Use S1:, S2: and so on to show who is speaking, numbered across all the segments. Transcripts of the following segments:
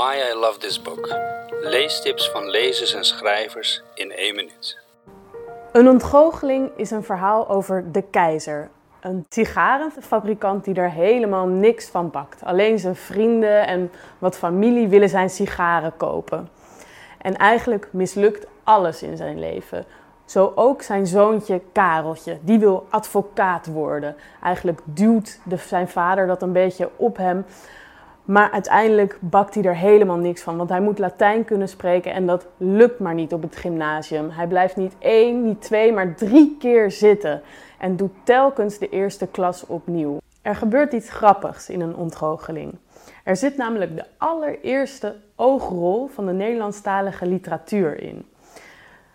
S1: Why I Love This Book. Leestips van lezers en schrijvers in één minuut.
S2: Een ontgoocheling is een verhaal over de keizer. Een sigarenfabrikant die er helemaal niks van bakt. Alleen zijn vrienden en wat familie willen zijn sigaren kopen. En eigenlijk mislukt alles in zijn leven. Zo ook zijn zoontje Kareltje. Die wil advocaat worden. Eigenlijk duwt de, zijn vader dat een beetje op hem. Maar uiteindelijk bakt hij er helemaal niks van. Want hij moet Latijn kunnen spreken en dat lukt maar niet op het gymnasium. Hij blijft niet één, niet twee, maar drie keer zitten. En doet telkens de eerste klas opnieuw. Er gebeurt iets grappigs in een ontgoocheling. Er zit namelijk de allereerste oogrol van de Nederlandstalige literatuur in.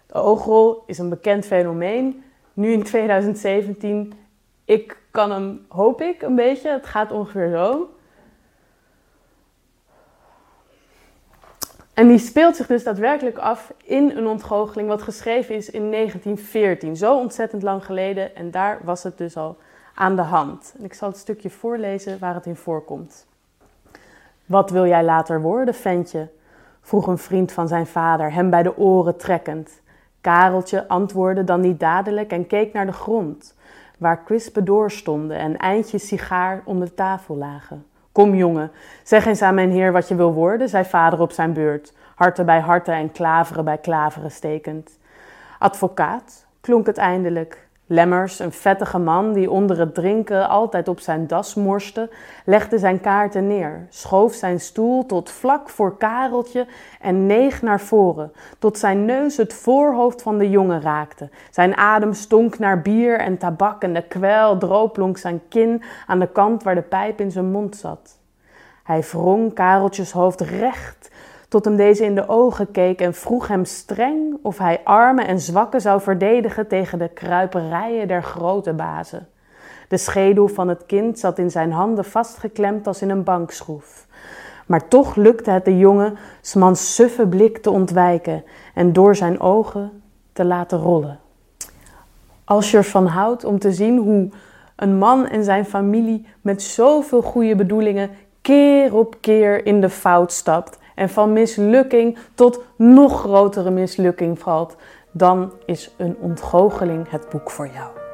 S2: De oogrol is een bekend fenomeen. Nu in 2017. Ik kan hem, hoop ik, een beetje. Het gaat ongeveer zo. En die speelt zich dus daadwerkelijk af in een ontgoocheling wat geschreven is in 1914. Zo ontzettend lang geleden en daar was het dus al aan de hand. En ik zal het stukje voorlezen waar het in voorkomt. Wat wil jij later worden, ventje? vroeg een vriend van zijn vader, hem bij de oren trekkend. Kareltje antwoordde dan niet dadelijk en keek naar de grond, waar kwispen doorstonden en eindjes sigaar om de tafel lagen. Kom jongen, zeg eens aan mijn heer wat je wil worden, zei vader op zijn beurt, harten bij harten en klaveren bij klaveren stekend. Advocaat, klonk het eindelijk. Lemmers, een vettige man die onder het drinken altijd op zijn das morste, legde zijn kaarten neer, schoof zijn stoel tot vlak voor Kareltje en neeg naar voren, tot zijn neus het voorhoofd van de jongen raakte. Zijn adem stonk naar bier en tabak en de kwel langs zijn kin aan de kant waar de pijp in zijn mond zat. Hij wrong Kareltjes hoofd recht tot hem deze in de ogen keek en vroeg hem streng of hij armen en zwakken zou verdedigen tegen de kruiperijen der grote bazen. De schedel van het kind zat in zijn handen vastgeklemd als in een bankschroef. Maar toch lukte het de jongen smans suffe blik te ontwijken en door zijn ogen te laten rollen. Als je ervan houdt om te zien hoe een man en zijn familie met zoveel goede bedoelingen keer op keer in de fout stapt en van mislukking tot nog grotere mislukking valt, dan is een ontgoocheling het boek voor jou.